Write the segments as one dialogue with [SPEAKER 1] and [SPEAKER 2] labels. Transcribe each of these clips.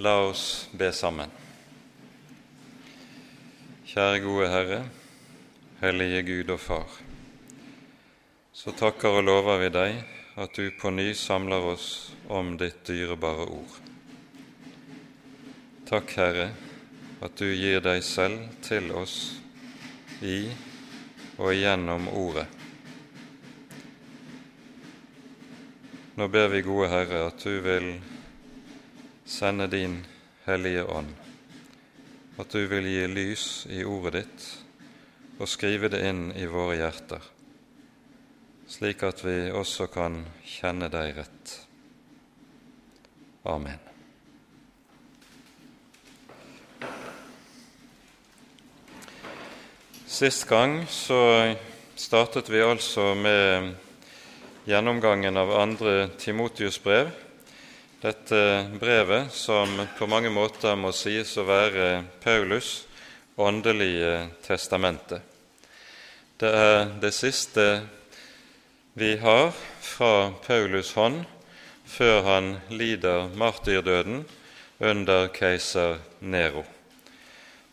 [SPEAKER 1] La oss be sammen. Kjære gode Herre, hellige Gud og Far. Så takker og lover vi deg at du på ny samler oss om ditt dyrebare ord. Takk, Herre, at du gir deg selv til oss i og gjennom Ordet. Nå ber vi, gode Herre, at du vil sende din Hellige Ånd, at du vil gi lys i ordet ditt og skrive det inn i våre hjerter, slik at vi også kan kjenne deg rett. Amen. Sist gang så startet vi altså med gjennomgangen av andre Timotius brev dette brevet, som på mange måter må sies å være Paulus' åndelige testamente. Det er det siste vi har fra Paulus' hånd før han lider martyrdøden under keiser Nero.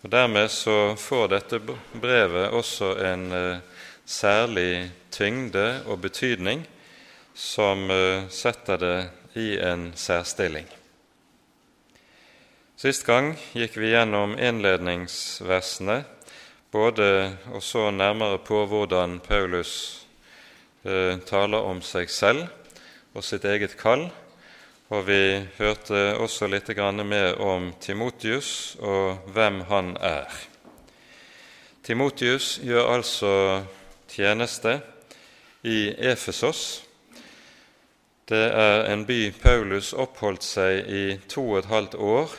[SPEAKER 1] Og Dermed så får dette brevet også en uh, særlig tyngde og betydning som uh, setter det i en særstilling. Sist gang gikk vi gjennom innledningsversene både og så nærmere på hvordan Paulus eh, taler om seg selv og sitt eget kall, og vi hørte også litt mer om Timotius og hvem han er. Timotius gjør altså tjeneste i Efesos, det er en by Paulus oppholdt seg i to og et halvt år,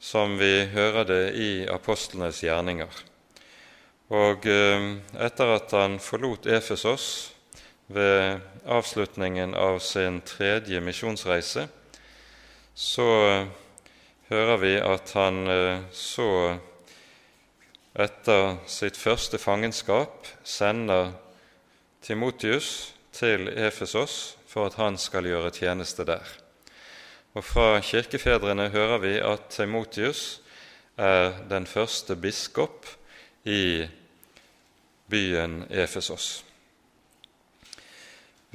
[SPEAKER 1] som vi hører det i apostlenes gjerninger. Og eh, etter at han forlot Efesos ved avslutningen av sin tredje misjonsreise, så hører vi at han eh, så etter sitt første fangenskap sender Timotius til Efesos for at han skal gjøre tjeneste der. Og Fra kirkefedrene hører vi at Timotius er den første biskop i byen Efesos.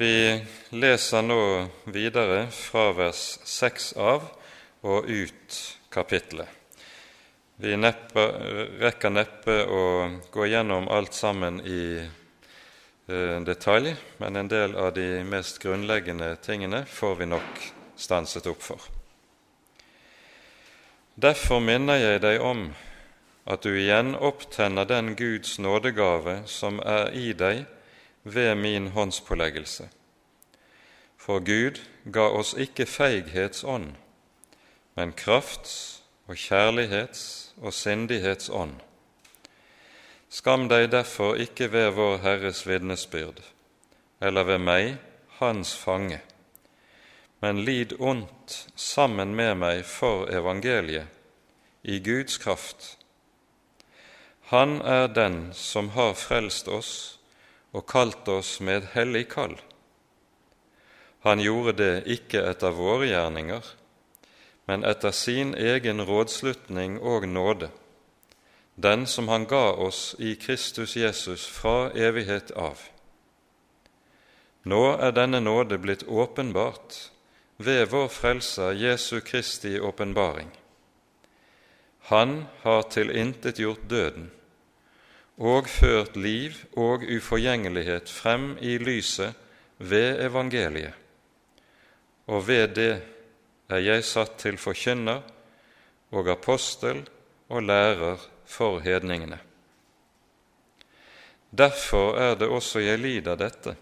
[SPEAKER 1] Vi leser nå videre fra vers 6 av og ut kapitlet. Vi neppe, rekker neppe å gå gjennom alt sammen i detalj, men en del av de mest grunnleggende tingene får vi nok stanset opp for. Derfor minner jeg deg om at du igjen opptenner den Guds nådegave som er i deg ved min håndspåleggelse. For Gud ga oss ikke feighetsånd, men krafts- og kjærlighets- og sindighetsånd. Skam deg derfor ikke ved vår Herres vitnesbyrd, eller ved meg, Hans fange, men lid ondt sammen med meg for evangeliet, i Guds kraft. Han er den som har frelst oss og kalt oss med et hellig kall. Han gjorde det ikke etter våre gjerninger, men etter sin egen rådslutning og nåde den som han ga oss i Kristus Jesus fra evighet av. Nå er denne nåde blitt åpenbart ved vår Frelser Jesu Kristi åpenbaring. Han har tilintetgjort døden og ført liv og uforgjengelighet frem i lyset ved evangeliet, og ved det er jeg satt til forkynner og apostel og lærer for hedningene. Derfor er det også jeg lider dette,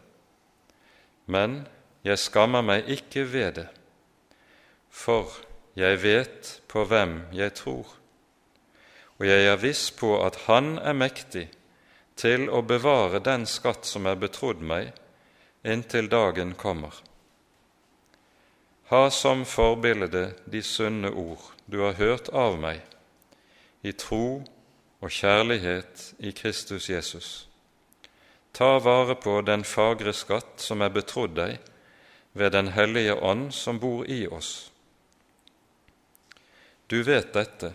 [SPEAKER 1] men jeg skammer meg ikke ved det, for jeg vet på hvem jeg tror, og jeg er viss på at Han er mektig til å bevare den skatt som er betrodd meg, inntil dagen kommer. Ha som forbilde de sunne ord du har hørt av meg, i tro og kjærlighet i Kristus Jesus. Ta vare på den fagre skatt som er betrodd deg ved Den hellige ånd som bor i oss. du vet dette,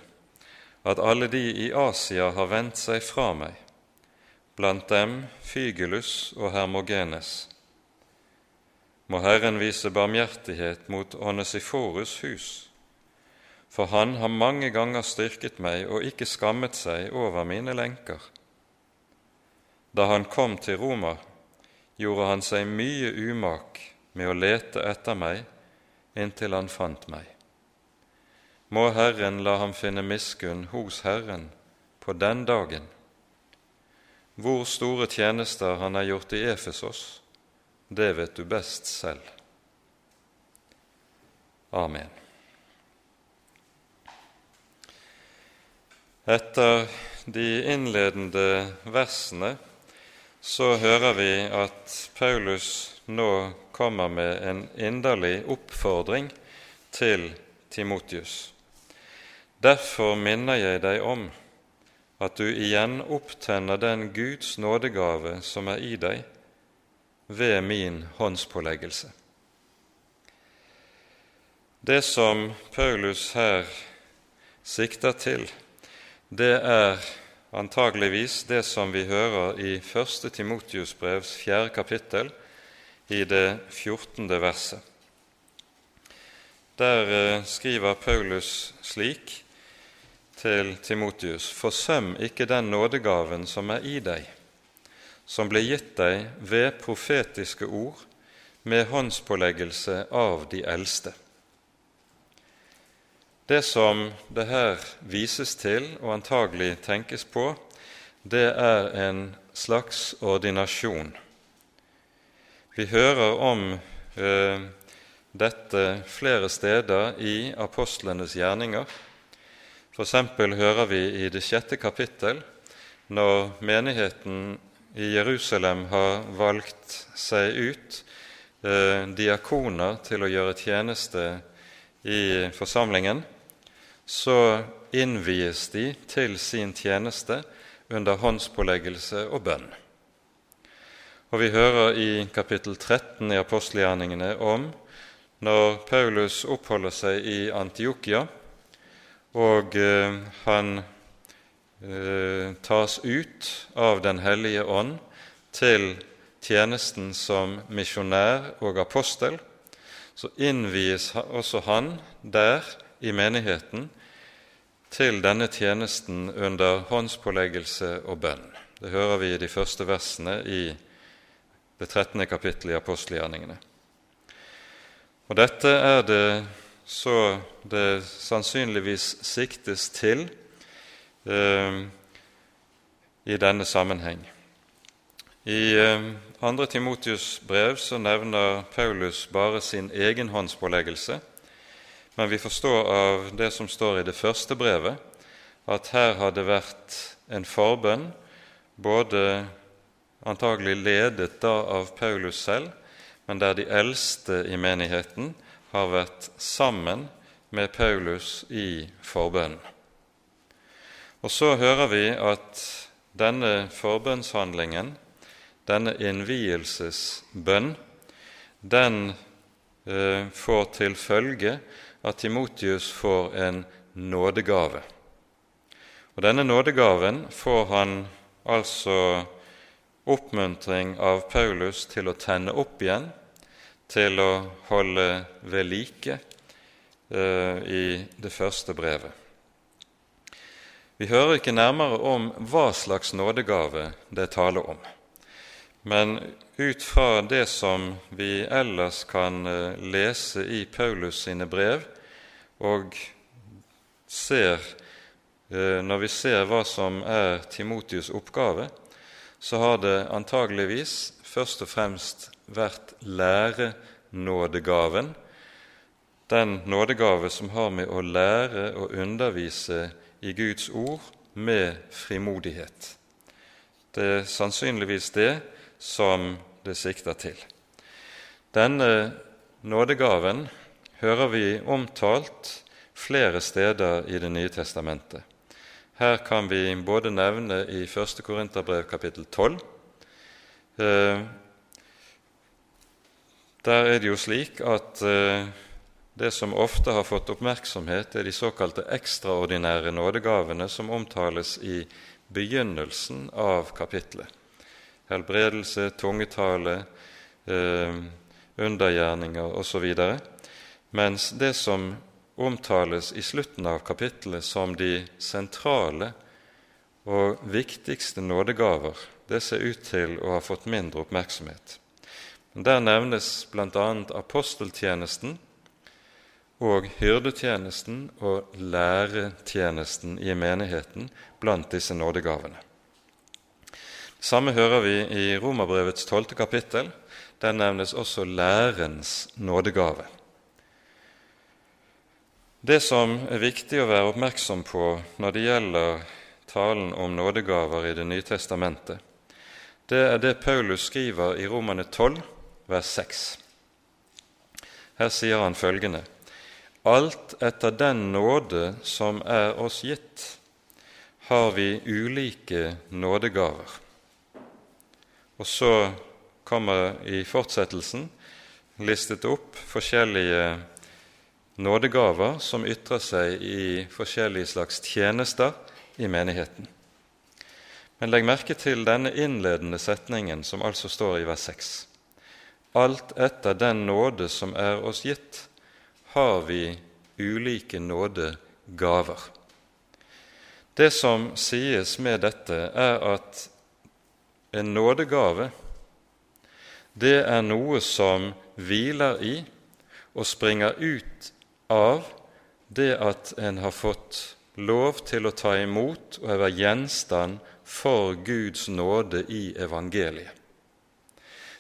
[SPEAKER 1] at alle de i Asia har vendt seg fra meg, blant dem Fygelus og Hermogenes. Må Herren vise barmhjertighet mot Onesiforus hus, for han har mange ganger styrket meg og ikke skammet seg over mine lenker. Da han kom til Roma, gjorde han seg mye umak med å lete etter meg inntil han fant meg. Må Herren la ham finne miskunn hos Herren på den dagen. Hvor store tjenester han har gjort i Efesos, det vet du best selv. Amen. Etter de innledende versene så hører vi at Paulus nå kommer med en inderlig oppfordring til Timotius. Derfor minner jeg deg om at du igjen opptenner den Guds nådegave som er i deg, ved min håndspåleggelse. Det som Paulus her sikter til, det er antageligvis det som vi hører i 1. Timotius brevs 4. kapittel, i det 14. verset. Der eh, skriver Paulus slik til Timotius.: Forsøm ikke den nådegaven som er i deg, som ble gitt deg ved profetiske ord med håndspåleggelse av de eldste. Det som det her vises til og antagelig tenkes på, det er en slags ordinasjon. Vi hører om eh, dette flere steder i apostlenes gjerninger. F.eks. hører vi i det sjette kapittel, når menigheten i Jerusalem har valgt seg ut eh, diakoner til å gjøre tjeneste i forsamlingen, så innvies de til sin tjeneste under håndspåleggelse og bønn. Og vi hører i kapittel 13 i apostelgjerningene om når Paulus oppholder seg i Antiokia, og eh, han eh, tas ut av Den hellige ånd til tjenesten som misjonær og apostel, så innvies også han der i menigheten til denne tjenesten under håndspåleggelse og bønn. Det hører vi i de første versene i det 13. kapittelet i apostelgjerningene. Og dette er det så det sannsynligvis siktes til eh, i denne sammenheng. I eh, 2. Timotius' brev så nevner Paulus bare sin egen håndspåleggelse men vi forstår av det som står i det første brevet, at her har det vært en forbønn, både antagelig ledet da av Paulus selv, men der de eldste i menigheten har vært sammen med Paulus i forbønnen. Og så hører vi at denne forbønnshandlingen, denne innvielsesbønn, den eh, får til følge at Timotius får en nådegave. Og Denne nådegaven får han altså oppmuntring av Paulus til å tenne opp igjen, til å holde ved like eh, i det første brevet. Vi hører ikke nærmere om hva slags nådegave det er tale om. Men ut fra det som vi ellers kan eh, lese i Paulus sine brev, og ser, eh, når vi ser hva som er Timotius' oppgave, så har det antageligvis først og fremst vært lærenådegaven, den nådegave som har med å lære og undervise i Guds ord med frimodighet. Det er sannsynligvis det som det sikter til. Denne nådegaven hører vi omtalt flere steder i Det nye testamentet. Her kan vi både nevne i 1. Korinterbrev kapittel 12. Eh, der er det jo slik at eh, det som ofte har fått oppmerksomhet, er de såkalte ekstraordinære nådegavene som omtales i begynnelsen av kapitlet. Helbredelse, tungetale, eh, undergjerninger osv. Mens det som omtales i slutten av kapittelet som de sentrale og viktigste nådegaver, det ser ut til å ha fått mindre oppmerksomhet. Der nevnes bl.a. aposteltjenesten og hyrdetjenesten og læretjenesten i menigheten blant disse nådegavene. Samme hører vi i Romerbrevets tolvte kapittel. Der nevnes også lærens nådegave. Det som er viktig å være oppmerksom på når det gjelder talen om nådegaver i Det nye testamentet, det er det Paulus skriver i Romane 12, vers 6. Her sier han følgende.: Alt etter den nåde som er oss gitt, har vi ulike nådegaver. Og så kommer i fortsettelsen listet opp forskjellige nådegaver som ytrer seg i forskjellige slags tjenester i menigheten. Men legg merke til denne innledende setningen, som altså står i vers 6. Alt etter den nåde som er oss gitt, har vi ulike nådegaver. Det som sies med dette, er at en nådegave, det er noe som hviler i og springer ut av det at en har fått lov til å ta imot og være gjenstand for Guds nåde i evangeliet.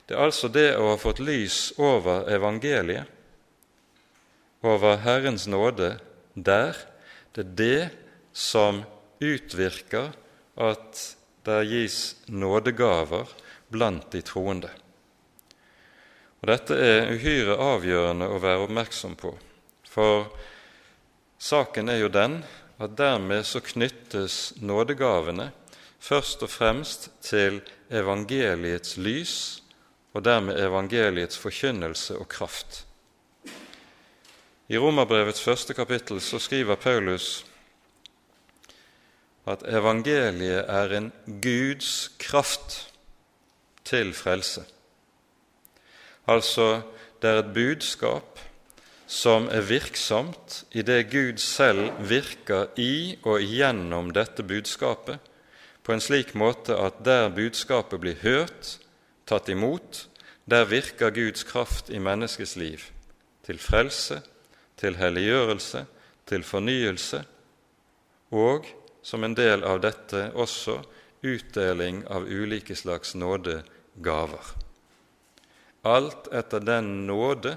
[SPEAKER 1] Det er altså det å ha fått lys over evangeliet, over Herrens nåde der, det er det som utvirker at det gis nådegaver blant de troende. Og Dette er uhyre avgjørende å være oppmerksom på. For saken er jo den at dermed så knyttes nådegavene først og fremst til evangeliets lys og dermed evangeliets forkynnelse og kraft. I Romerbrevets første kapittel så skriver Paulus at evangeliet er en Guds kraft til frelse. Altså, det er et budskap som er virksomt i det Gud selv virker i og gjennom dette budskapet, på en slik måte at der budskapet blir hørt, tatt imot, der virker Guds kraft i menneskets liv, til frelse, til helliggjørelse, til fornyelse, og som en del av dette også utdeling av ulike slags nådegaver. Alt etter den nåde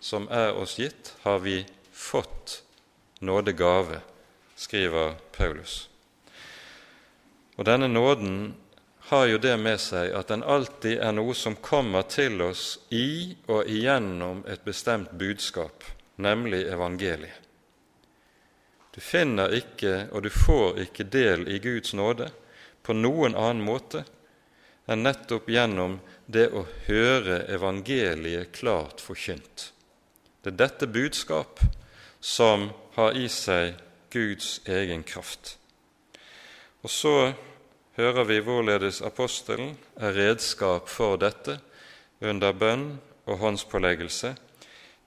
[SPEAKER 1] som er oss gitt, har vi fått nådegave, skriver Paulus. Og denne nåden har jo det med seg at den alltid er noe som kommer til oss i og igjennom et bestemt budskap, nemlig evangeliet. Du finner ikke og du får ikke del i Guds nåde på noen annen måte enn nettopp gjennom det å høre evangeliet klart forkynt. Det er dette budskap som har i seg Guds egen kraft. Og så hører vi hvorledes apostelen er redskap for dette under bønn og håndspåleggelse.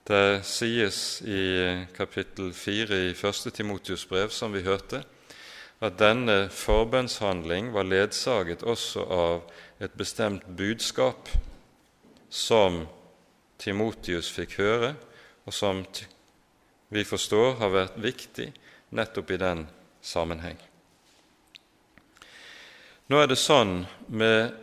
[SPEAKER 1] Det sies i kapittel 4 i 1. Timotius brev, som vi hørte, at denne forbønnshandling var ledsaget også av et bestemt budskap som Timotius fikk høre, og som vi forstår har vært viktig nettopp i den sammenheng. Nå er det sånn med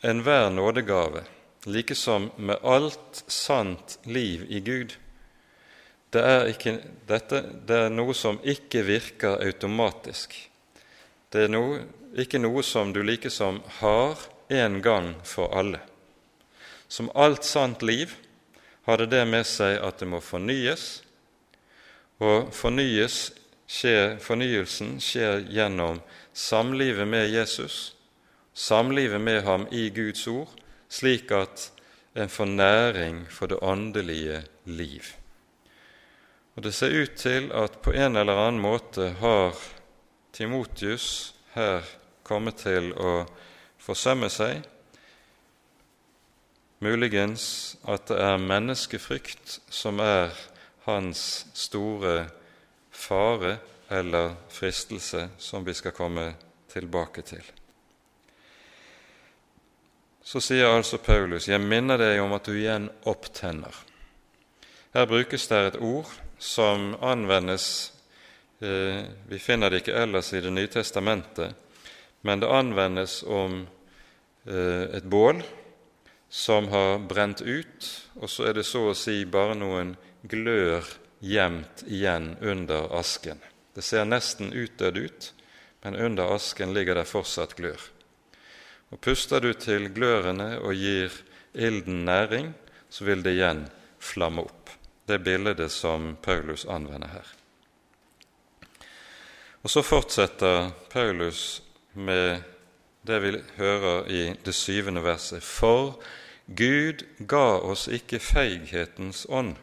[SPEAKER 1] enhver nådegave, like som med alt sant liv i Gud. Det er, ikke, dette, det er noe som ikke virker automatisk. Det er noe, ikke noe som du likesom har en gang for alle. Som alt sant liv har det det med seg at det må fornyes, og fornyes skjer, fornyelsen skjer gjennom samlivet med Jesus, samlivet med ham i Guds ord, slik at en fornæring for det åndelige liv. Og Det ser ut til at på en eller annen måte har Timotius her kommet til å forsømme seg. Muligens at det er menneskefrykt som er hans store fare eller fristelse, som vi skal komme tilbake til. Så sier altså Paulus, 'Jeg minner deg om at du igjen opptenner'. Her brukes det et ord som anvendes eh, Vi finner det ikke ellers i Det nye testamentet, men det anvendes om eh, et bål som har brent ut, og så er det så å si bare noen glør gjemt igjen under asken. Det ser nesten utdødd ut, men under asken ligger det fortsatt glør. Og Puster du til glørene og gir ilden næring, så vil det igjen flamme opp. Det bildet som Paulus anvender her. Og Så fortsetter Paulus med det vi hører i det syvende verset. For Gud ga oss ikke feighetens ånd,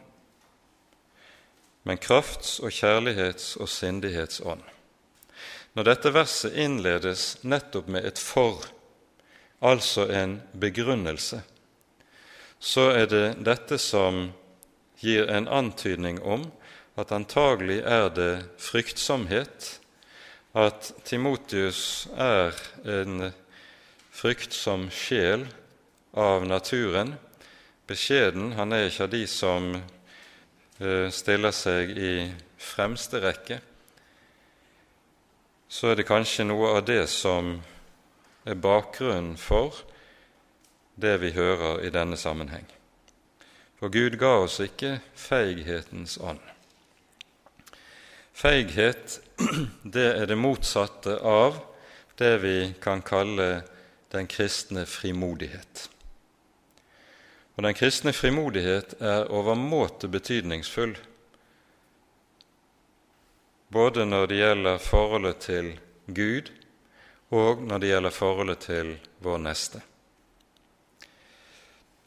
[SPEAKER 1] men krafts- og kjærlighets- og sindighetsånd. Når dette verset innledes nettopp med et 'for', altså en begrunnelse, så er det dette som gir en antydning om at antagelig er det fryktsomhet, at Timotius er en fryktsom sjel av naturen. Beskjeden, han er ikke av de som Eh, stiller seg i fremste rekke, så er det kanskje noe av det som er bakgrunnen for det vi hører i denne sammenheng. For Gud ga oss ikke feighetens ånd. Feighet, det er det motsatte av det vi kan kalle den kristne frimodighet. Og den kristne frimodighet er overmåte betydningsfull, både når det gjelder forholdet til Gud, og når det gjelder forholdet til vår neste.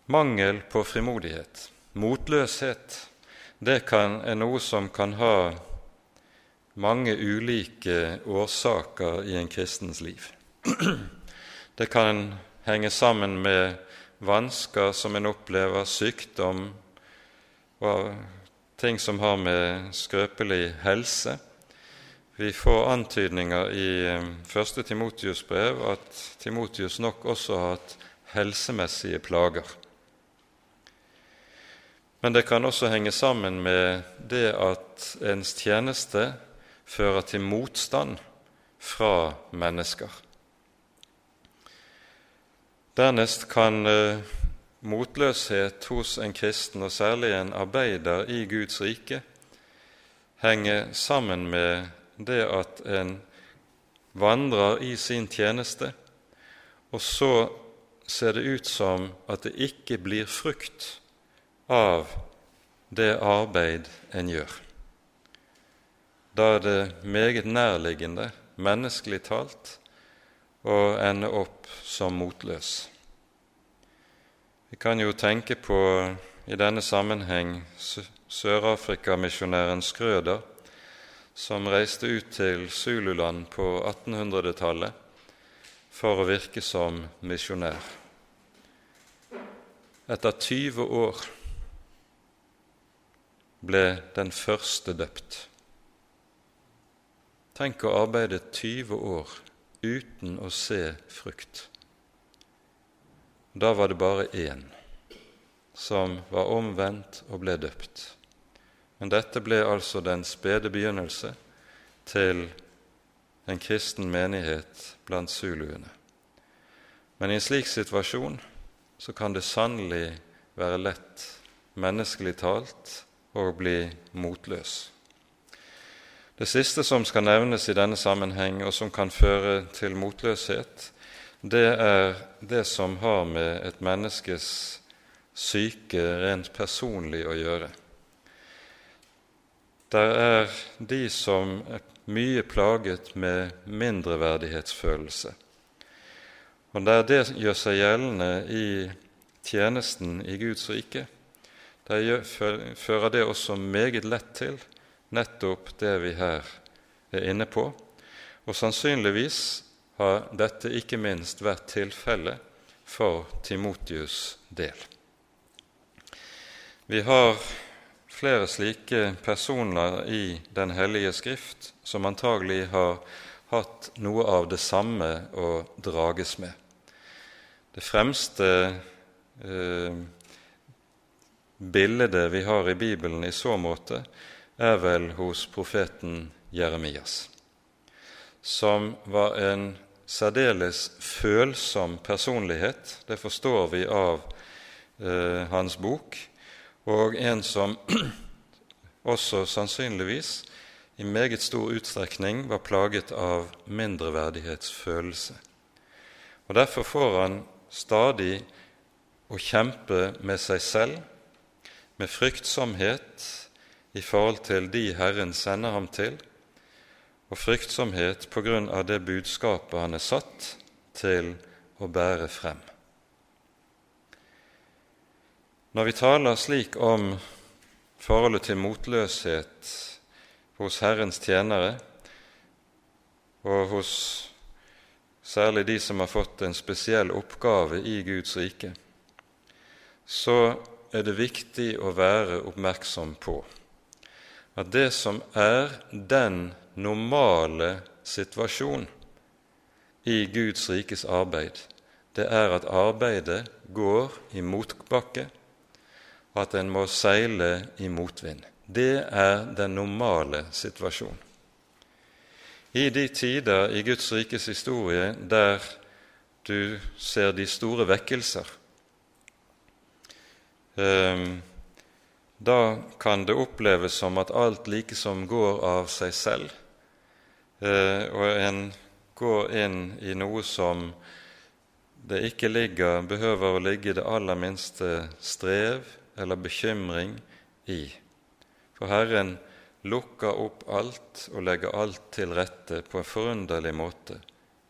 [SPEAKER 1] Mangel på frimodighet, motløshet, det kan, er noe som kan ha mange ulike årsaker i en kristens liv. Det kan henge sammen med vansker som en opplever, sykdom og ting som har med skrøpelig helse Vi får antydninger i eh, første Timotius brev at Timotius nok også har hatt helsemessige plager. Men det kan også henge sammen med det at ens tjeneste fører til motstand fra mennesker. Dernest kan eh, motløshet hos en kristen, og særlig en arbeider i Guds rike, henge sammen med det at en vandrer i sin tjeneste, og så ser det ut som at det ikke blir frukt av det arbeid en gjør. Da er det meget nærliggende, menneskelig talt, og ende opp som motløs. Vi kan jo tenke på i denne sammenheng Sør-Afrika-misjonæren Skrøder, som reiste ut til Zululand på 1800-tallet for å virke som misjonær. Etter 20 år ble den første døpt. Tenk å arbeide 20 år uten å se frukt. Da var det bare én som var omvendt og ble døpt. Men dette ble altså den spede begynnelse til en kristen menighet blant zuluene. Men i en slik situasjon så kan det sannelig være lett, menneskelig talt, å bli motløs. Det siste som skal nevnes i denne sammenheng, og som kan føre til motløshet, det er det som har med et menneskes syke rent personlig å gjøre. Der er de som er mye plaget med mindreverdighetsfølelse. Og der det gjør seg gjeldende i tjenesten i Guds rike, der fører det også meget lett til nettopp det vi her er inne på, og sannsynligvis har dette ikke minst vært tilfellet for Timotius' del. Vi har flere slike personer i Den hellige skrift som antagelig har hatt noe av det samme å drages med. Det fremste eh, bildet vi har i Bibelen i så måte, er vel hos profeten Jeremias, som var en særdeles følsom personlighet. Det forstår vi av eh, hans bok. Og en som også sannsynligvis i meget stor utstrekning var plaget av mindreverdighetsfølelse. Og Derfor får han stadig å kjempe med seg selv, med fryktsomhet i forhold til de Herren sender ham til, og fryktsomhet på grunn av det budskapet han er satt til å bære frem. Når vi taler slik om forholdet til motløshet hos Herrens tjenere, og hos særlig de som har fått en spesiell oppgave i Guds rike, så er det viktig å være oppmerksom på at det som er den normale situasjon i Guds rikes arbeid, det er at arbeidet går i motbakke, at en må seile i motvind. Det er den normale situasjonen. I de tider i Guds rikes historie der du ser de store vekkelser, um, da kan det oppleves som at alt likesom går av seg selv, eh, og en går inn i noe som det ikke ligger, behøver å ligge det aller minste strev eller bekymring i. For Herren lukker opp alt og legger alt til rette på en forunderlig måte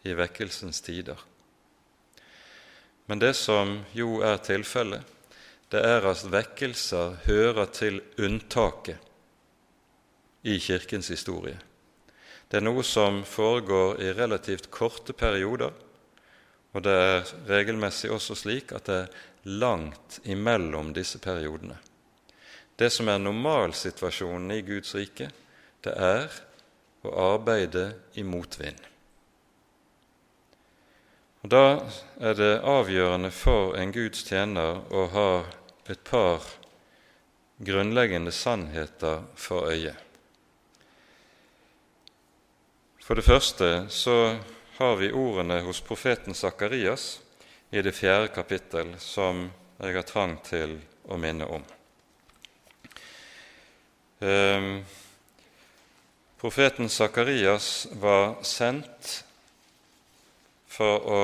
[SPEAKER 1] i vekkelsens tider. Men det som jo er tilfellet, det er at vekkelser hører til unntaket i Kirkens historie. Det er noe som foregår i relativt korte perioder, og det er regelmessig også slik at det er langt imellom disse periodene. Det som er normalsituasjonen i Guds rike, det er å arbeide i motvind. Og Da er det avgjørende for en Guds tjener å ha et par grunnleggende sannheter for øyet. For det første så har vi ordene hos profeten Sakarias i det fjerde kapittel som jeg har trang til å minne om. Eh, profeten Sakarias var sendt for å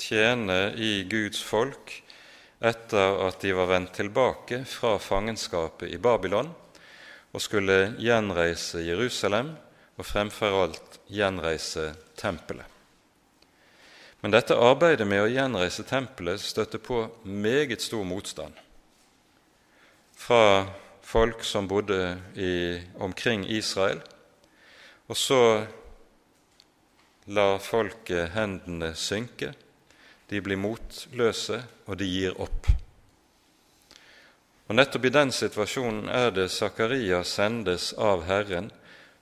[SPEAKER 1] tjene i Guds folk etter at de var vendt tilbake fra fangenskapet i Babylon og skulle gjenreise Jerusalem og fremfor alt gjenreise tempelet. Men dette arbeidet med å gjenreise tempelet støtte på meget stor motstand fra folk som bodde i, omkring Israel. Og så lar folket hendene synke de blir motløse, og de gir opp. Og Nettopp i den situasjonen er det Zakaria sendes av Herren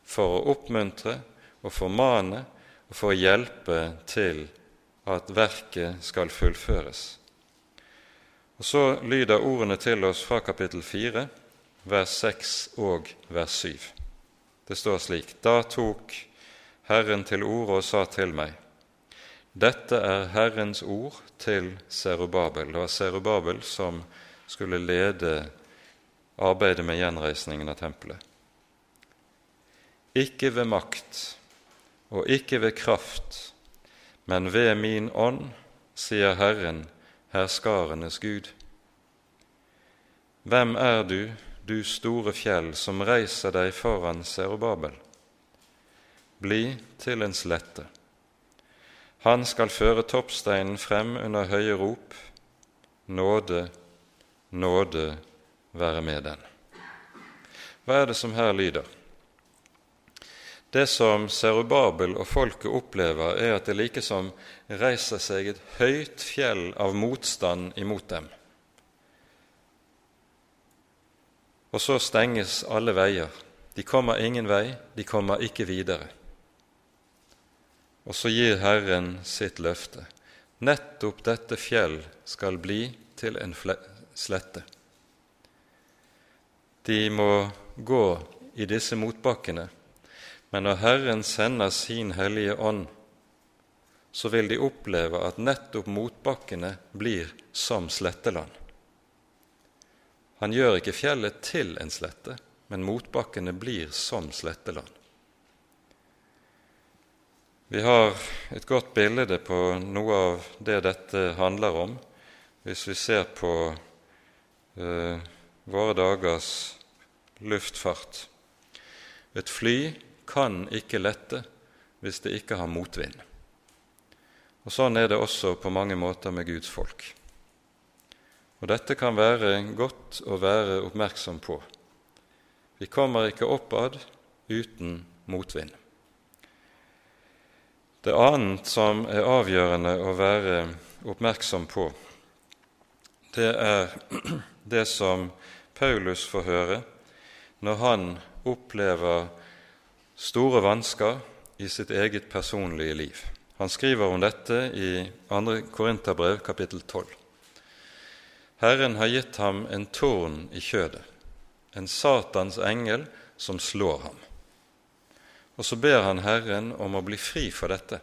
[SPEAKER 1] for å oppmuntre og formane og for å hjelpe til at verket skal fullføres. Og Så lyder ordene til oss fra kapittel 4, vers 6 og vers 7. Det står slik.: Da tok Herren til orde og sa til meg:" Dette er Herrens ord til Serubabel. Det var Serubabel som skulle lede arbeidet med gjenreisningen av tempelet. Ikke ved makt og ikke ved kraft, men ved min ånd, sier Herren, herskarenes Gud. Hvem er du, du store fjell, som reiser deg foran Serubabel? Bli til en slette han skal føre toppsteinen frem under høye rop. nåde, nåde være med den. Hva er det som her lyder? Det som Serubabel og folket opplever, er at det likesom reiser seg et høyt fjell av motstand imot dem. Og så stenges alle veier. De kommer ingen vei, de kommer ikke videre. Og så gir Herren sitt løfte. Nettopp dette fjell skal bli til en slette. De må gå i disse motbakkene, men når Herren sender sin Hellige Ånd, så vil de oppleve at nettopp motbakkene blir som sletteland. Han gjør ikke fjellet til en slette, men motbakkene blir som sletteland. Vi har et godt bilde på noe av det dette handler om, hvis vi ser på eh, våre dagers luftfart. Et fly kan ikke lette hvis det ikke har motvind. Og Sånn er det også på mange måter med Guds folk. Og Dette kan være godt å være oppmerksom på. Vi kommer ikke oppad uten motvind. Det annet som er avgjørende å være oppmerksom på, det er det som Paulus får høre når han opplever store vansker i sitt eget personlige liv. Han skriver om dette i 2. Korinterbrev kapittel 12. Herren har gitt ham en tårn i kjødet, en Satans engel som slår ham. Og så ber han Herren om å bli fri for dette,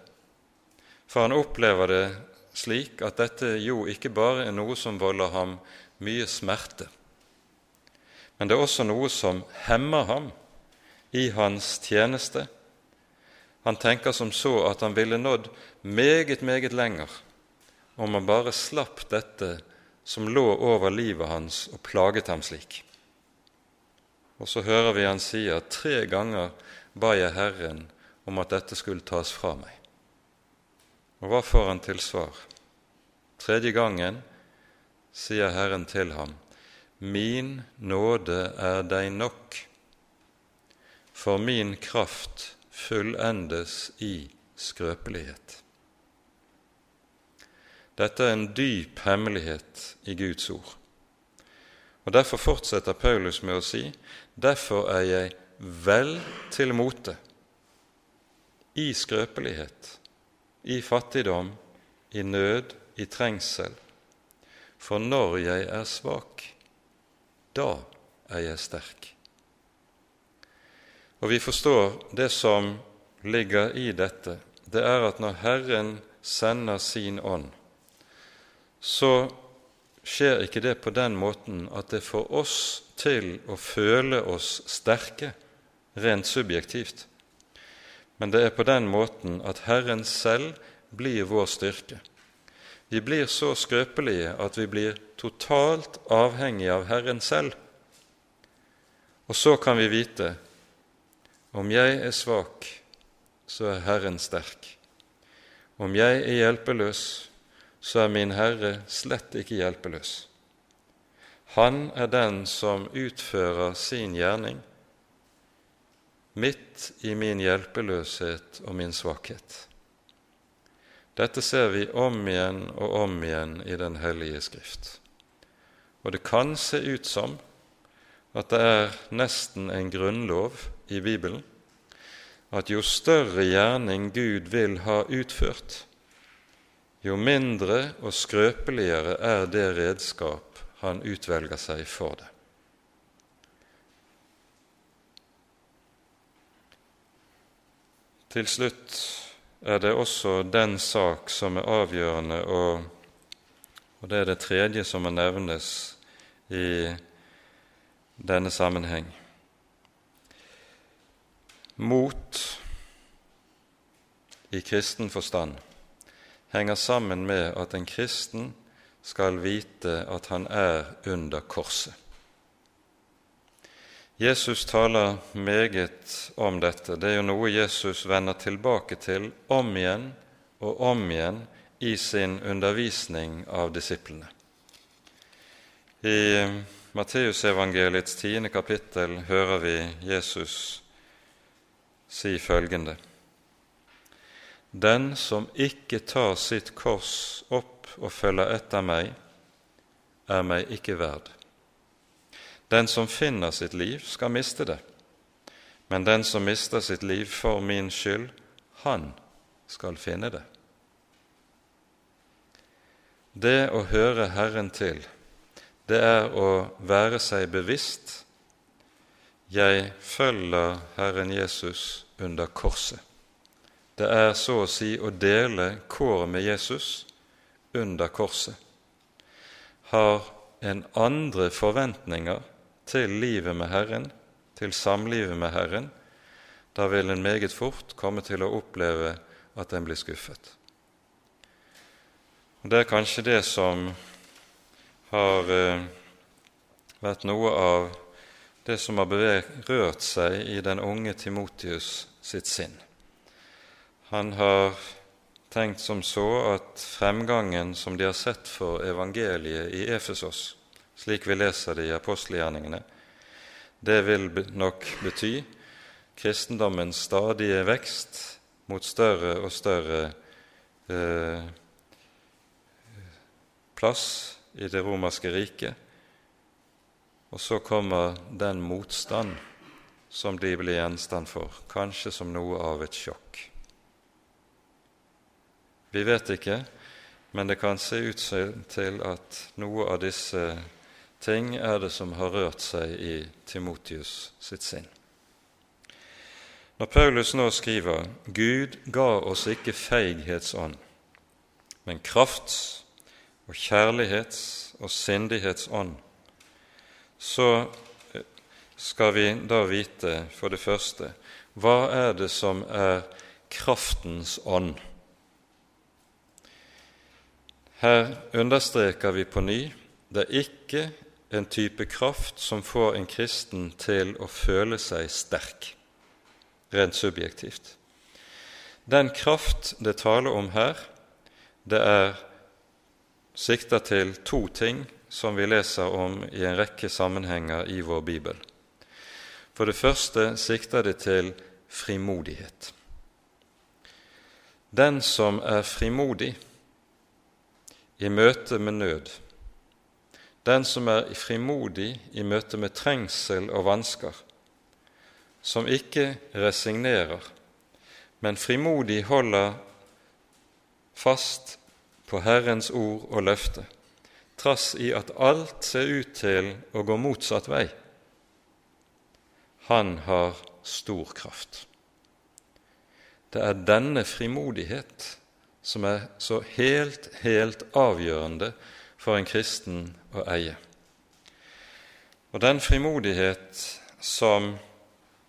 [SPEAKER 1] for han opplever det slik at dette jo ikke bare er noe som volder ham mye smerte, men det er også noe som hemmer ham i hans tjeneste. Han tenker som så at han ville nådd meget, meget lenger om han bare slapp dette som lå over livet hans og plaget ham slik. Og så hører vi han si at tre ganger ba jeg Herren om at dette skulle tas fra meg. Og hva får han til svar? Tredje gangen sier Herren til ham, Min nåde er deg nok, for min kraft fullendes i skrøpelighet. Dette er en dyp hemmelighet i Guds ord. Og Derfor fortsetter Paulus med å si, derfor er jeg vel til mote i skrøpelighet, i fattigdom, i nød, i trengsel. For når jeg er svak, da er jeg sterk. Og vi forstår det som ligger i dette, det er at når Herren sender sin ånd, så skjer ikke det på den måten at det får oss til å føle oss sterke rent subjektivt, men det er på den måten at Herren selv blir vår styrke. Vi blir så skrøpelige at vi blir totalt avhengige av Herren selv. Og så kan vi vite om jeg er svak, så er Herren sterk. Om jeg er hjelpeløs, så er min Herre slett ikke hjelpeløs. Han er den som utfører sin gjerning midt i min hjelpeløshet og min svakhet. Dette ser vi om igjen og om igjen i Den hellige Skrift. Og det kan se ut som at det er nesten en grunnlov i Bibelen at jo større gjerning Gud vil ha utført, jo mindre og skrøpeligere er det redskap han utvelger seg for det. Til slutt er det også den sak som er avgjørende, og, og det er det tredje som må nevnes i denne sammenheng. Mot i kristen forstand henger sammen med at en kristen skal vite at han er under korset. Jesus taler meget om dette. Det er jo noe Jesus vender tilbake til om igjen og om igjen i sin undervisning av disiplene. I Matteusevangeliets tiende kapittel hører vi Jesus si følgende.: Den som ikke tar sitt kors opp og følger etter meg, er meg ikke verd. Den som finner sitt liv, skal miste det, men den som mister sitt liv for min skyld, han skal finne det. Det å høre Herren til, det er å være seg bevisst jeg følger Herren Jesus under korset. Det er så å si å dele kåret med Jesus under korset. Har en andre forventninger til livet med Herren, til samlivet med Herren, da vil en meget fort komme til å oppleve at en blir skuffet. Det er kanskje det som har eh, vært noe av det som har berørt seg i den unge Timotius sitt sinn. Han har tenkt som så at fremgangen som de har sett for evangeliet i Efesos, slik vi leser det i apostelgjerningene, det vil nok bety kristendommens stadige vekst mot større og større eh, plass i det romerske riket. Og så kommer den motstand som de blir gjenstand for, kanskje som noe av et sjokk. Vi vet ikke, men det kan se ut til at noe av disse ting er det som har rørt seg i Timotius sitt sinn. Når Paulus nå skriver 'Gud ga oss ikke feighetsånd, men krafts- og kjærlighets- og sindighetsånd', så skal vi da vite for det første hva er det som er kraftens ånd? Her understreker vi på ny det er ikke en type kraft som får en kristen til å føle seg sterk, rent subjektivt. Den kraft det taler om her, det er sikter til to ting som vi leser om i en rekke sammenhenger i vår bibel. For det første sikter det til frimodighet. Den som er frimodig i møte med nød, den som er frimodig i møte med trengsel og vansker, som ikke resignerer, men frimodig holder fast på Herrens ord og løfte, trass i at alt ser ut til å gå motsatt vei. Han har stor kraft. Det er denne frimodighet som er så helt, helt avgjørende for en kristen å eie. Og den frimodighet som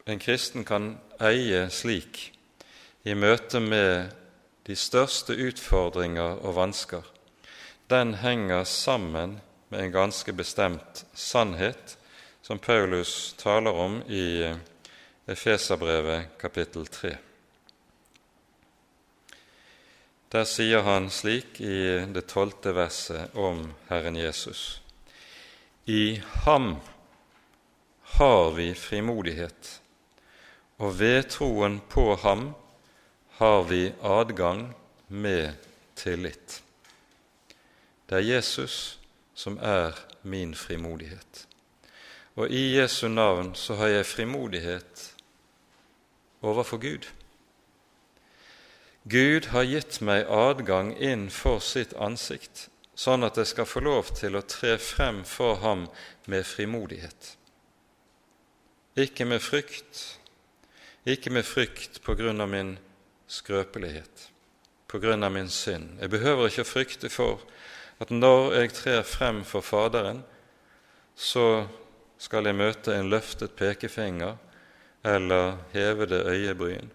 [SPEAKER 1] en kristen kan eie slik i møte med de største utfordringer og vansker, den henger sammen med en ganske bestemt sannhet som Paulus taler om i Efeserbrevet kapittel 3. Der sier han slik i det tolvte verset om Herren Jesus. I ham har vi frimodighet, og ved troen på ham har vi adgang med tillit. Det er Jesus som er min frimodighet. Og i Jesu navn så har jeg frimodighet overfor Gud. Gud har gitt meg adgang inn for sitt ansikt, sånn at jeg skal få lov til å tre frem for ham med frimodighet. Ikke med frykt, ikke med frykt på grunn av min skrøpelighet, på grunn av min synd. Jeg behøver ikke å frykte for at når jeg trer frem for Faderen, så skal jeg møte en løftet pekefinger eller hevede øyebryn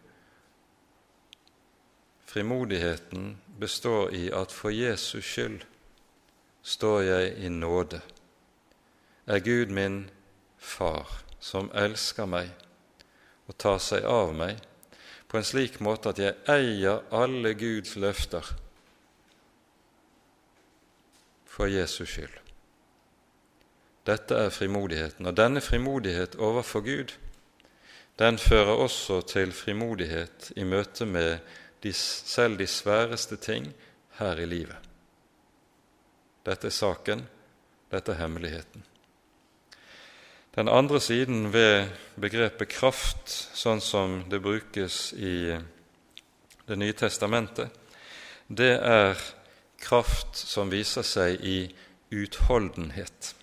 [SPEAKER 1] Frimodigheten består i at for Jesus skyld står jeg i nåde. Er Gud min far, som elsker meg og tar seg av meg på en slik måte at jeg eier alle Guds løfter for Jesus skyld. Dette er frimodigheten. Og denne frimodighet overfor Gud, den fører også til frimodighet i møte med de, selv de sværeste ting her i livet. Dette er saken, dette er hemmeligheten. Den andre siden ved begrepet kraft, sånn som det brukes i Det nye testamentet, det er kraft som viser seg i utholdenhet.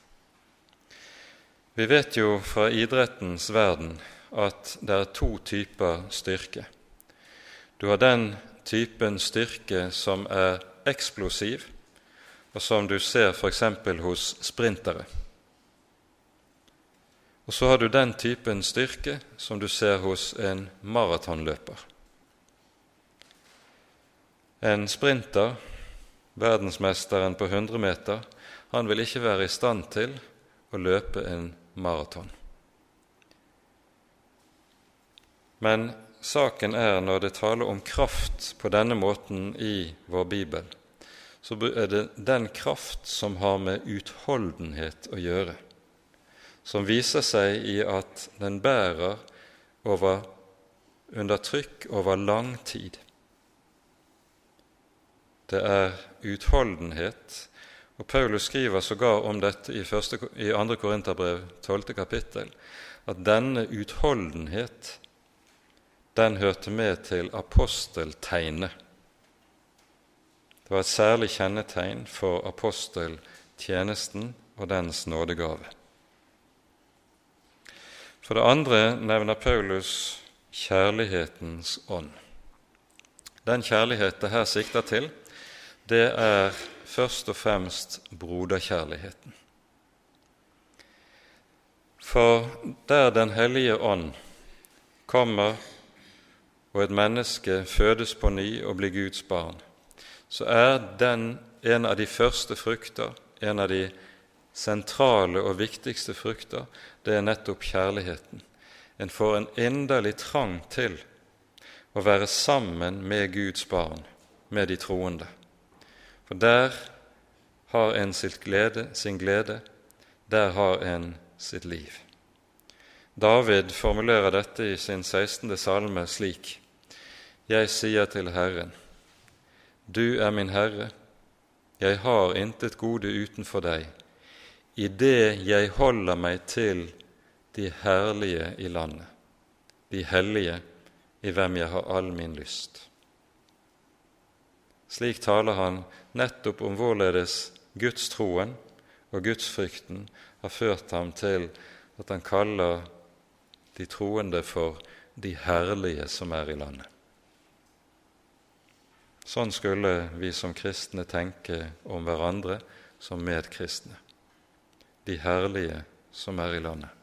[SPEAKER 1] Vi vet jo fra idrettens verden at det er to typer styrke. Du har den typen styrke som er eksplosiv, og som du ser f.eks. hos sprintere. Og så har du den typen styrke som du ser hos en maratonløper. En sprinter, verdensmesteren på 100 meter, han vil ikke være i stand til å løpe en maraton. Men saken er, når det taler om kraft på denne måten i vår bibel, så er det den kraft som har med utholdenhet å gjøre, som viser seg i at den bærer over, under trykk over lang tid. Det er utholdenhet, og Paulus skriver sågar om dette i, første, i 2. Korinterbrev 12. kapittel, at denne utholdenhet den hørte med til aposteltegnet. Det var et særlig kjennetegn for aposteltjenesten og dens nådegave. For det andre nevner Paulus kjærlighetens ånd. Den kjærlighet det her sikter til, det er først og fremst broderkjærligheten. For der Den hellige ånd kommer og et menneske fødes på ny og blir Guds barn, så er den en av de første frukter, en av de sentrale og viktigste frukter, det er nettopp kjærligheten. En får en inderlig trang til å være sammen med Guds barn, med de troende. For der har en glede, sin glede, der har en sitt liv. David formulerer dette i sin 16. salme slik.: Jeg sier til Herren, Du er min Herre, jeg har intet gode utenfor deg, i det jeg holder meg til de herlige i landet, de hellige i hvem jeg har all min lyst. Slik taler han nettopp om hvorledes gudstroen og gudsfrykten har ført ham til at han kaller de troende for de herlige som er i landet. Sånn skulle vi som kristne tenke om hverandre som medkristne. De herlige som er i landet.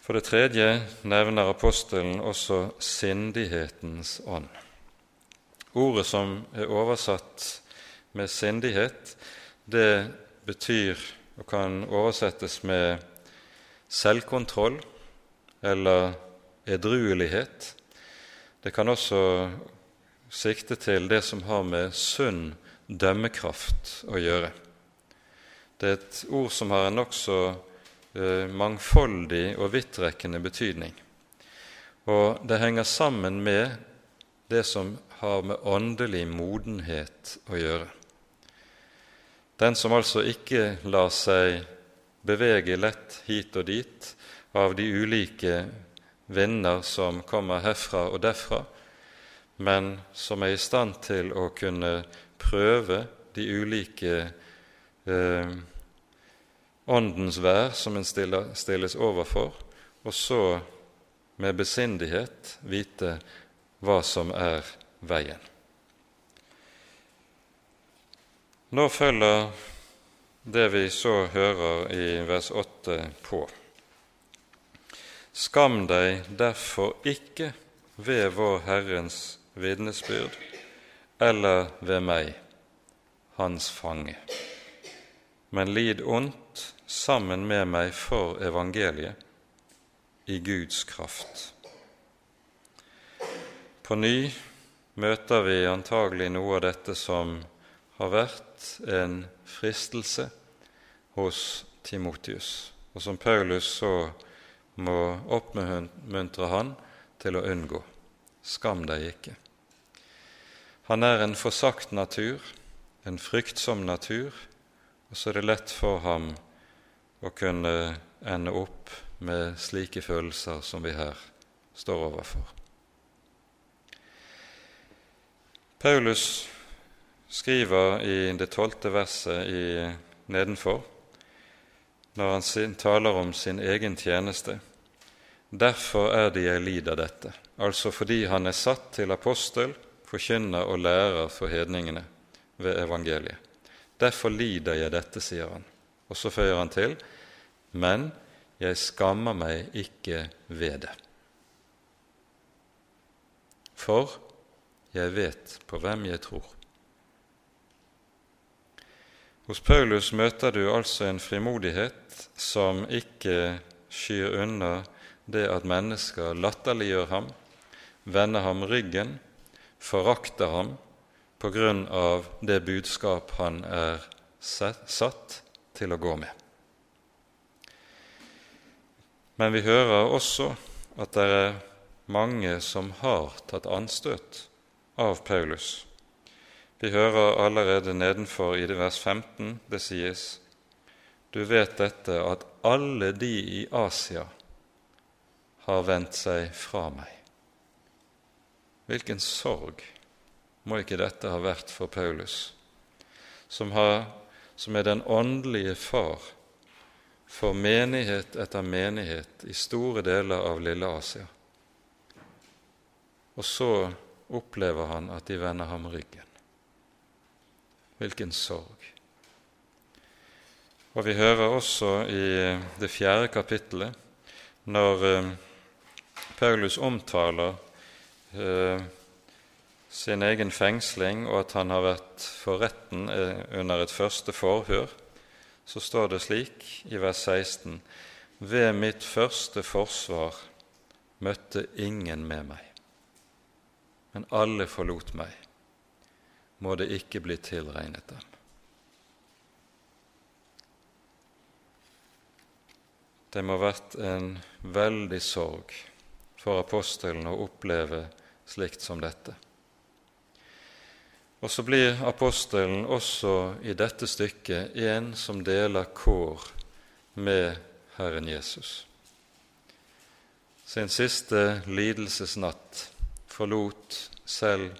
[SPEAKER 1] For det tredje nevner apostelen også sindighetens ånd. Ordet som er oversatt med sindighet, det betyr og kan oversettes med selvkontroll eller edruelighet. Det kan også sikte til det som har med sunn dømmekraft å gjøre. Det er et ord som har en nokså eh, mangfoldig og vidtrekkende betydning. Og det henger sammen med det som har med åndelig modenhet å gjøre. Den som altså ikke lar seg bevege lett hit og dit av de ulike vinder som kommer herfra og derfra, men som er i stand til å kunne prøve de ulike eh, åndens vær som en stilles overfor, og så med besindighet vite hva som er veien. Nå følger det vi så hører i vers 8 på. Skam deg derfor ikke ved vår Herrens vitnesbyrd eller ved meg, hans fange, men lid ondt sammen med meg for evangeliet i Guds kraft. På ny møter vi antagelig noe av dette som har vært en fristelse hos Timotius, og som Paulus så må oppmuntre han til å unngå. Skam deg ikke. Han er en forsagt natur, en fryktsom natur, og så er det lett for ham å kunne ende opp med slike følelser som vi her står overfor. Paulus skriver i det tolvte verset i nedenfor, når han taler om sin egen tjeneste, Derfor er det jeg lider dette, altså fordi han er satt til apostel, forkynner og lærer for hedningene ved evangeliet. Derfor lider jeg dette, sier han. Og så føyer han til, men jeg skammer meg ikke ved det. For jeg vet på hvem jeg tror. Hos Paulus møter du altså en frimodighet som ikke skyr unna det at mennesker latterliggjør ham, vender ham ryggen, forakter ham på grunn av det budskap han er satt til å gå med. Men vi hører også at det er mange som har tatt anstøt av Paulus. Vi hører allerede nedenfor i det vers 15 det sies Du vet dette, at alle de i Asia har vendt seg fra meg. Hvilken sorg må ikke dette ha vært for Paulus, som, har, som er den åndelige far for menighet etter menighet i store deler av lille Asia. Og så opplever han at de vender ham ryggen. Hvilken sorg. Og vi hører også i det fjerde kapittelet, når eh, Paulus omtaler eh, sin egen fengsling og at han har vært for retten eh, under et første forhør, så står det slik i vers 16.: Ved mitt første forsvar møtte ingen med meg, men alle forlot meg. Må det ikke bli tilregnet dem. Det må ha vært en veldig sorg for apostelen å oppleve slikt som dette. Og så blir apostelen også i dette stykket en som deler kår med Herren Jesus. Sin siste lidelsesnatt forlot selv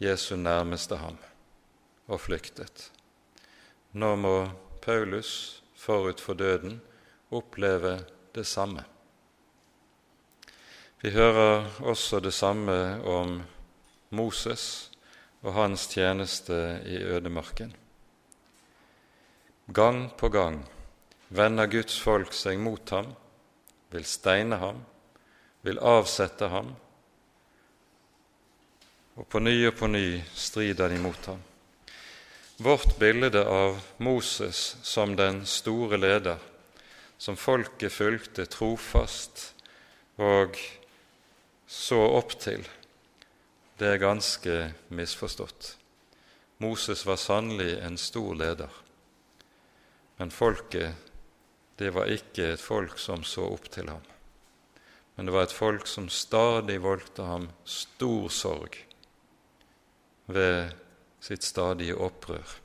[SPEAKER 1] Jesu nærmeste ham og flyktet. Nå må Paulus forut for døden oppleve det samme. Vi hører også det samme om Moses og hans tjeneste i ødemarken. Gang på gang vender Guds folk seg mot ham, vil steine ham, vil avsette ham, og på ny og på ny strider de mot ham. Vårt bilde av Moses som den store leder, som folket fulgte trofast og så opp til, det er ganske misforstått. Moses var sannelig en stor leder, men folket, det var ikke et folk som så opp til ham. Men det var et folk som stadig voldte ham stor sorg ved sitt stadige opprør.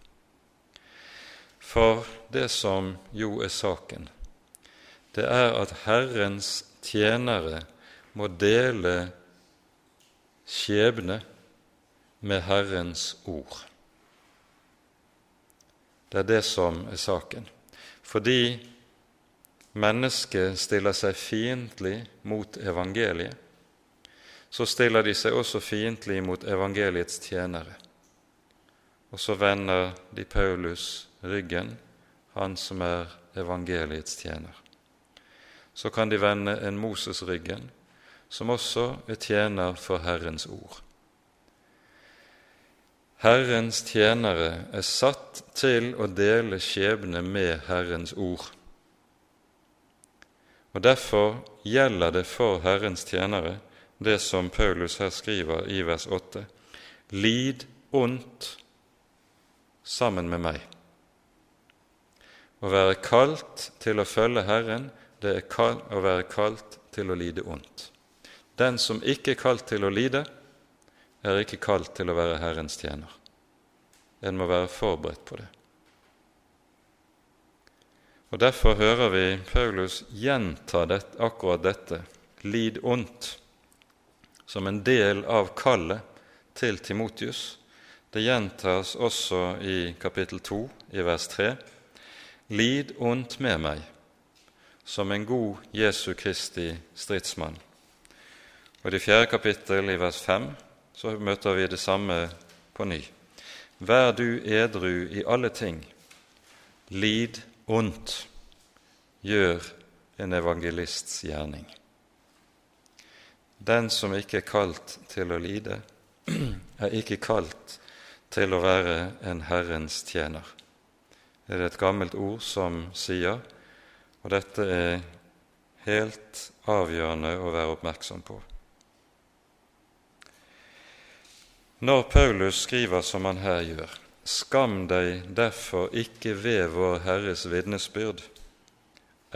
[SPEAKER 1] For det som jo er saken, det er at Herrens tjenere må dele skjebne med Herrens ord. Det er det som er saken. Fordi mennesket stiller seg fiendtlig mot evangeliet, så stiller de seg også fiendtlig mot evangeliets tjenere. Og så vender de Paulus ryggen, han som er evangeliets tjener. Så kan de vende en Moses ryggen, som også er tjener for Herrens ord. Herrens tjenere er satt til å dele skjebne med Herrens ord. Og Derfor gjelder det for Herrens tjenere det som Paulus her skriver i vers 8.: Lid ondt sammen med meg. Å være kalt til å følge Herren, det er å være kalt til å lide ondt. Den som ikke er kalt til å lide, er ikke kalt til å være Herrens tjener. En må være forberedt på det. Og Derfor hører vi Paulus gjenta det, akkurat dette, lid ondt, som en del av kallet til Timotius. Det gjentas også i kapittel 2, i vers 3. Lid ondt med meg, som en god Jesu Kristi stridsmann. Og i det fjerde kapittel, i vers 5, så møter vi det samme på ny. Vær du edru i alle ting, lid ondt, gjør en evangelists gjerning. Den som ikke er kalt til å lide, er ikke kalt til å være en Herrens tjener. Det er et gammelt ord som sier, og dette er helt avgjørende å være oppmerksom på. Når Paulus skriver som han her gjør, skam deg derfor ikke ved vår Herres vitnesbyrd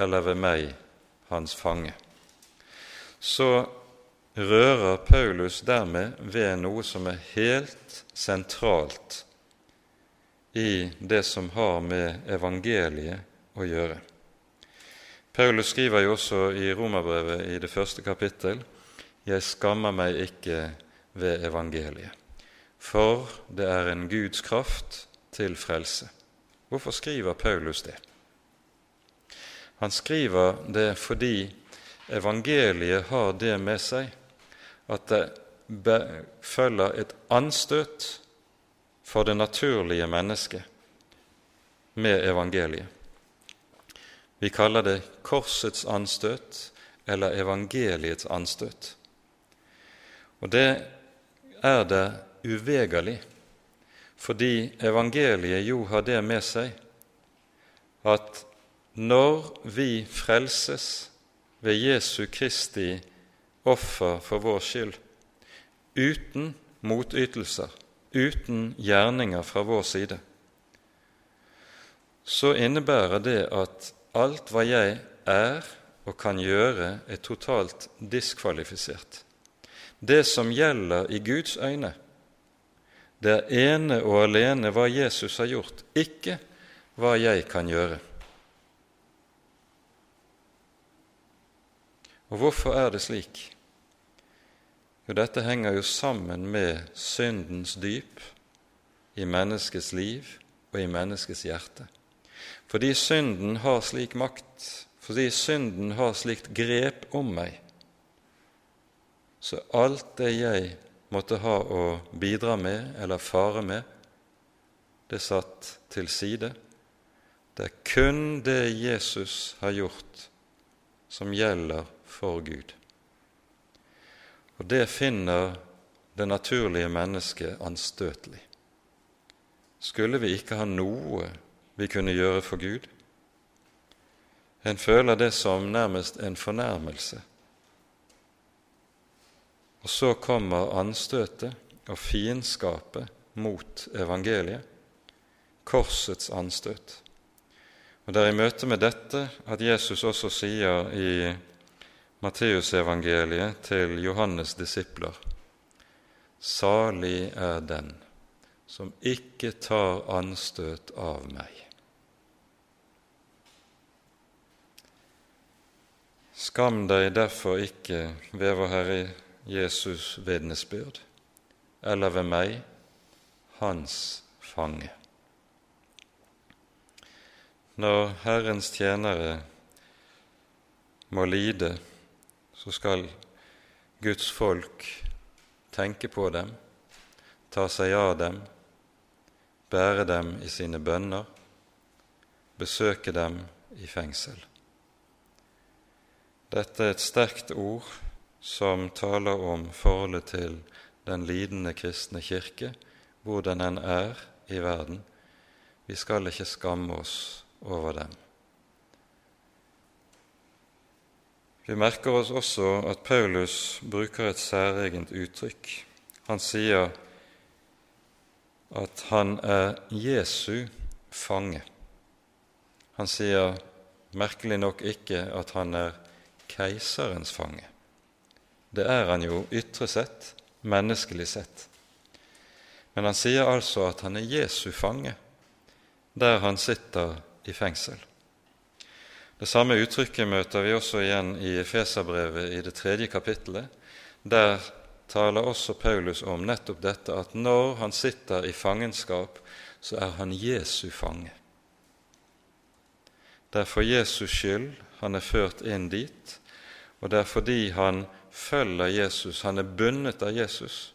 [SPEAKER 1] eller ved meg, hans fange, så rører Paulus dermed ved noe som er helt sentralt i det som har med evangeliet å gjøre. Paulus skriver jo også i Romerbrevet i det første kapittel 'Jeg skammer meg ikke ved evangeliet' for det er en Guds kraft til frelse. Hvorfor skriver Paulus det? Han skriver det fordi evangeliet har det med seg at det følger et anstøt for det naturlige mennesket med evangeliet. Vi kaller det korsets anstøt eller evangeliets anstøt. Og det er det uvegerlig, fordi evangeliet jo har det med seg at når vi frelses ved Jesu Kristi offer for vår skyld, uten motytelser, uten gjerninger fra vår side, så innebærer det at alt hva jeg er og kan gjøre, er totalt diskvalifisert. Det som gjelder i Guds øyne, det er ene og alene hva Jesus har gjort, ikke hva jeg kan gjøre. Og hvorfor er det slik? Jo, dette henger jo sammen med syndens dyp i menneskets liv og i menneskets hjerte. Fordi synden har slik makt, fordi synden har slikt grep om meg, så alt det jeg måtte ha å bidra med eller fare med, det satt til side. Det er kun det Jesus har gjort, som gjelder for Gud. Og det finner det naturlige mennesket anstøtelig. Skulle vi ikke ha noe vi kunne gjøre for Gud? En føler det som nærmest en fornærmelse og så kommer anstøtet og fiendskapet mot evangeliet, korsets anstøt. Og Det er i møte med dette at Jesus også sier i Matteusevangeliet til Johannes' disipler Salig er den som ikke tar anstøt av meg. Skam deg derfor ikke ved vår Herre Jesus' vitnesbyrd, eller ved meg, hans fange. Når Herrens tjenere må lide, så skal Guds folk tenke på dem, ta seg av dem, bære dem i sine bønner, besøke dem i fengsel. Dette er et sterkt ord som taler om forholdet til den lidende kristne kirke, hvordan den er i verden. Vi skal ikke skamme oss over dem. Vi merker oss også at Paulus bruker et særegent uttrykk. Han sier at han er Jesu fange. Han sier merkelig nok ikke at han er keiserens fange. Det er han jo ytre sett, menneskelig sett. Men han sier altså at han er Jesu fange, der han sitter i fengsel. Det samme uttrykket møter vi også igjen i Efeserbrevet i det tredje kapittelet. Der taler også Paulus om nettopp dette at når han sitter i fangenskap, så er han Jesu fange. Det er for Jesus skyld han er ført inn dit, og det er fordi han følger Jesus, han er bundet av Jesus,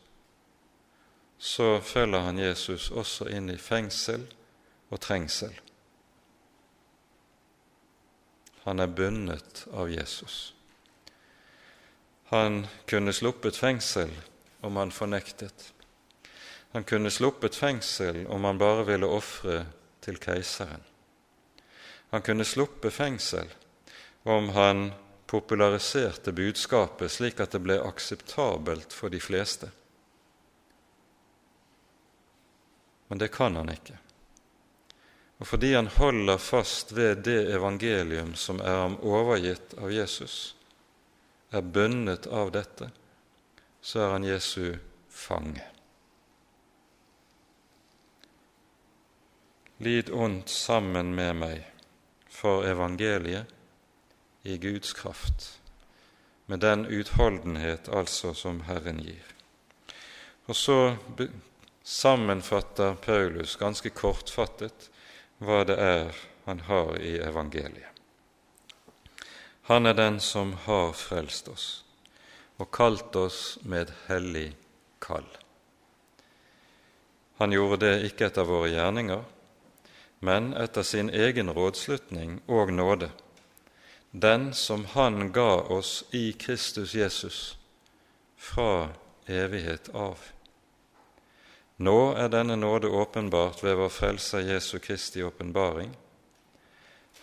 [SPEAKER 1] så følger han Jesus også inn i fengsel og trengsel. Han er bundet av Jesus. Han kunne sluppet fengsel om han fornektet. Han kunne sluppet fengsel om han bare ville ofre til keiseren. Han kunne sluppe fengsel om han populariserte budskapet slik at det ble akseptabelt for de fleste. Men det kan han ikke. Og fordi han holder fast ved det evangelium som er ham overgitt av Jesus, er bundet av dette, så er han Jesu fange. Lid ondt sammen med meg for evangeliet i Guds kraft, med den utholdenhet altså som Herren gir. Og så sammenfatter Paulus ganske kortfattet hva det er han har i evangeliet. Han er den som har frelst oss og kalt oss med hellig kall. Han gjorde det ikke etter våre gjerninger, men etter sin egen rådslutning og nåde, den som Han ga oss i Kristus Jesus fra evighet av. Nå er denne nåde åpenbart ved vår Frelser Jesu Kristi åpenbaring.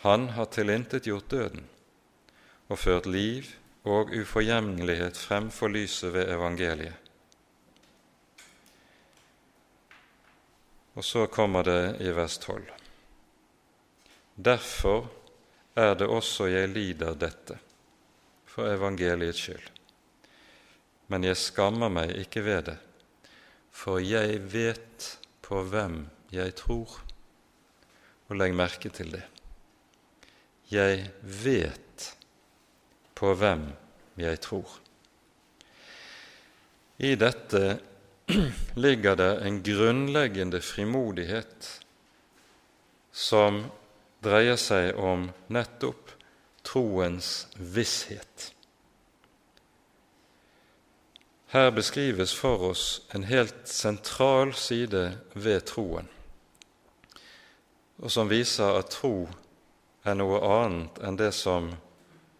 [SPEAKER 1] Han har tilintetgjort døden og ført liv og uforgjemmelighet fremfor lyset ved evangeliet. Og så kommer det i vers 12. Derfor er det også jeg lider dette, for evangeliets skyld. Men jeg skammer meg ikke ved det, for jeg vet på hvem jeg tror. Og legg merke til det. Jeg vet på hvem jeg tror. I dette ligger det en grunnleggende frimodighet som dreier seg om nettopp troens visshet. Her beskrives for oss en helt sentral side ved troen, og som viser at tro er noe annet enn det som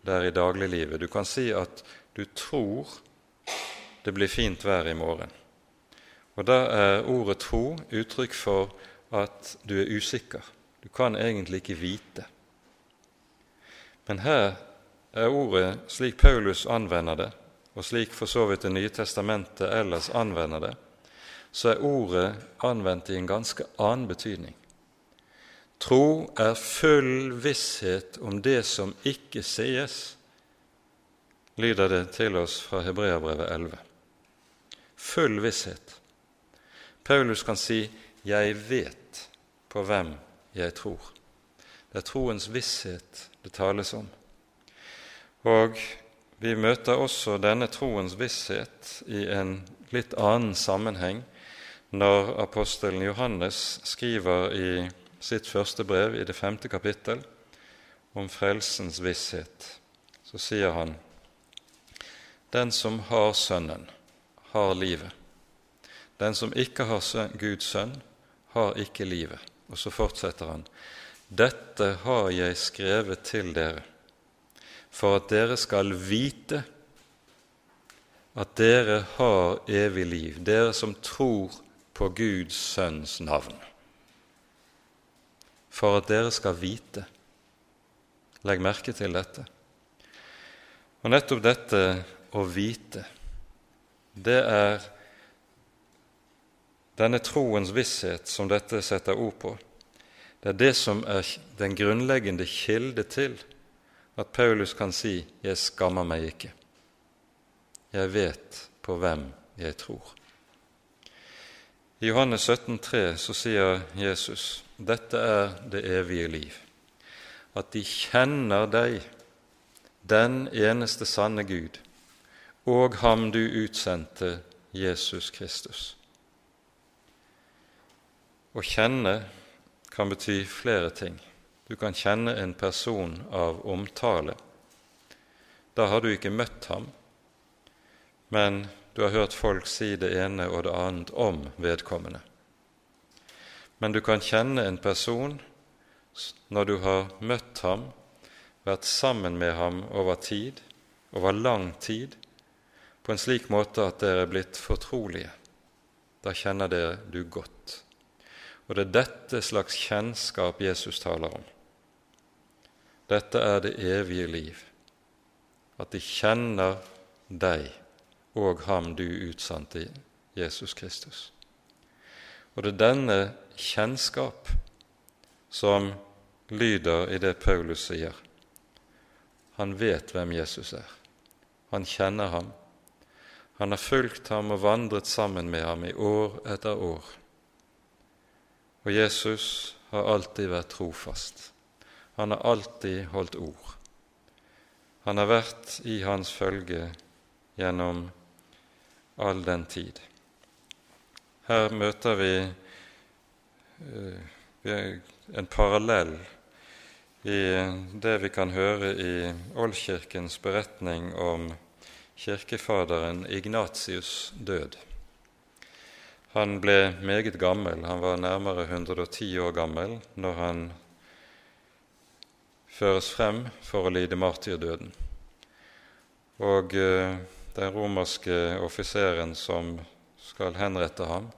[SPEAKER 1] det er i dagliglivet. Du kan si at du tror det blir fint vær i morgen. Og Da er ordet tro uttrykk for at du er usikker. Du kan egentlig ikke vite. Men her er ordet, slik Paulus anvender det, og slik for så vidt Det nye testamentet ellers anvender det, så er ordet anvendt i en ganske annen betydning. Tro er full visshet om det som ikke sies, lyder det til oss fra Hebreabrevet 11. Full visshet. Paulus kan si 'jeg vet på hvem jeg tror'. Det er troens visshet det tales om. Og vi møter også denne troens visshet i en litt annen sammenheng når apostelen Johannes skriver i sitt første brev, i det femte kapittel, om frelsens visshet. Så sier han den som har Sønnen, har livet. Den som ikke har Guds sønn, har ikke livet. Og så fortsetter han. Dette har jeg skrevet til dere for at dere skal vite at dere har evig liv, dere som tror på Guds sønns navn. For at dere skal vite. Legg merke til dette. Og nettopp dette å vite, det er denne troens visshet som dette setter ord på. Det er det som er den grunnleggende kilde til at Paulus kan si 'Jeg skammer meg ikke'. Jeg vet på hvem jeg tror. I Johannes 17, 17,3 så sier Jesus dette er det evige liv, at de kjenner deg, den eneste sanne Gud, og ham du utsendte, Jesus Kristus. Å kjenne kan bety flere ting. Du kan kjenne en person av omtale. Da har du ikke møtt ham, men du har hørt folk si det ene og det annet om vedkommende. Men du kan kjenne en person når du har møtt ham, vært sammen med ham over tid, over lang tid, på en slik måte at dere er blitt fortrolige. Da kjenner dere du godt. Og det er dette slags kjennskap Jesus taler om. Dette er det evige liv, at de kjenner deg og ham du utsendte, Jesus Kristus. Og det er denne kjennskap som lyder i det Paulus sier. Han vet hvem Jesus er. Han kjenner ham. Han har fulgt ham og vandret sammen med ham i år etter år. Og Jesus har alltid vært trofast. Han har alltid holdt ord. Han har vært i hans følge gjennom all den tid. Her møter vi uh, en parallell i det vi kan høre i Oldkirkens beretning om kirkefaderen Ignatius' død. Han ble meget gammel, han var nærmere 110 år gammel når han føres frem for å lide martyrdøden. Og eh, den romerske offiseren som skal henrette ham,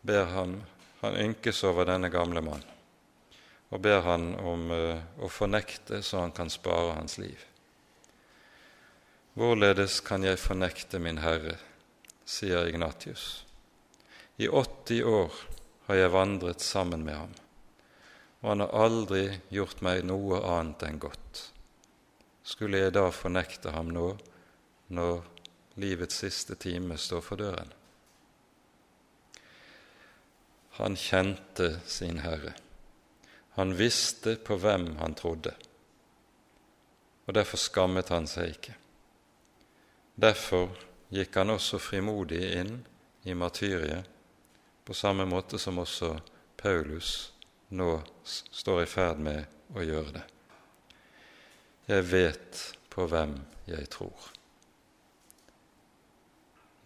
[SPEAKER 1] ber ham Han ynkes over denne gamle mann og ber han om uh, å fornekte så han kan spare hans liv. Hvorledes kan jeg fornekte min Herre, sier Ignatius. I 80 år har jeg vandret sammen med ham, og han har aldri gjort meg noe annet enn godt. Skulle jeg da fornekte ham nå, når livets siste time står for døren? Han kjente sin Herre. Han visste på hvem han trodde, og derfor skammet han seg ikke. Derfor gikk han også frimodig inn i martyriet på samme måte som også Paulus nå står i ferd med å gjøre det. Jeg vet på hvem jeg tror.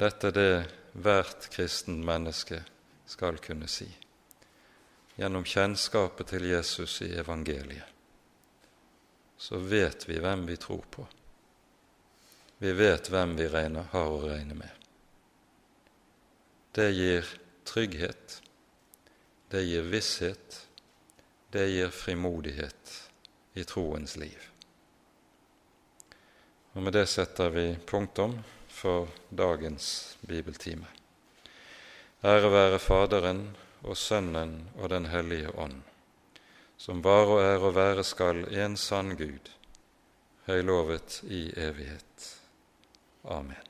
[SPEAKER 1] Dette er det hvert kristen menneske skal kunne si gjennom kjennskapet til Jesus i evangeliet. Så vet vi hvem vi tror på. Vi vet hvem vi regner, har å regne med. Det gir trygghet, det gir visshet, det gir frimodighet i troens liv. Og Med det setter vi punktum for dagens bibeltime. Ære være Faderen og Sønnen og Den hellige ånd, som var og er og være skal en sann Gud, høylovet i evighet. Amen.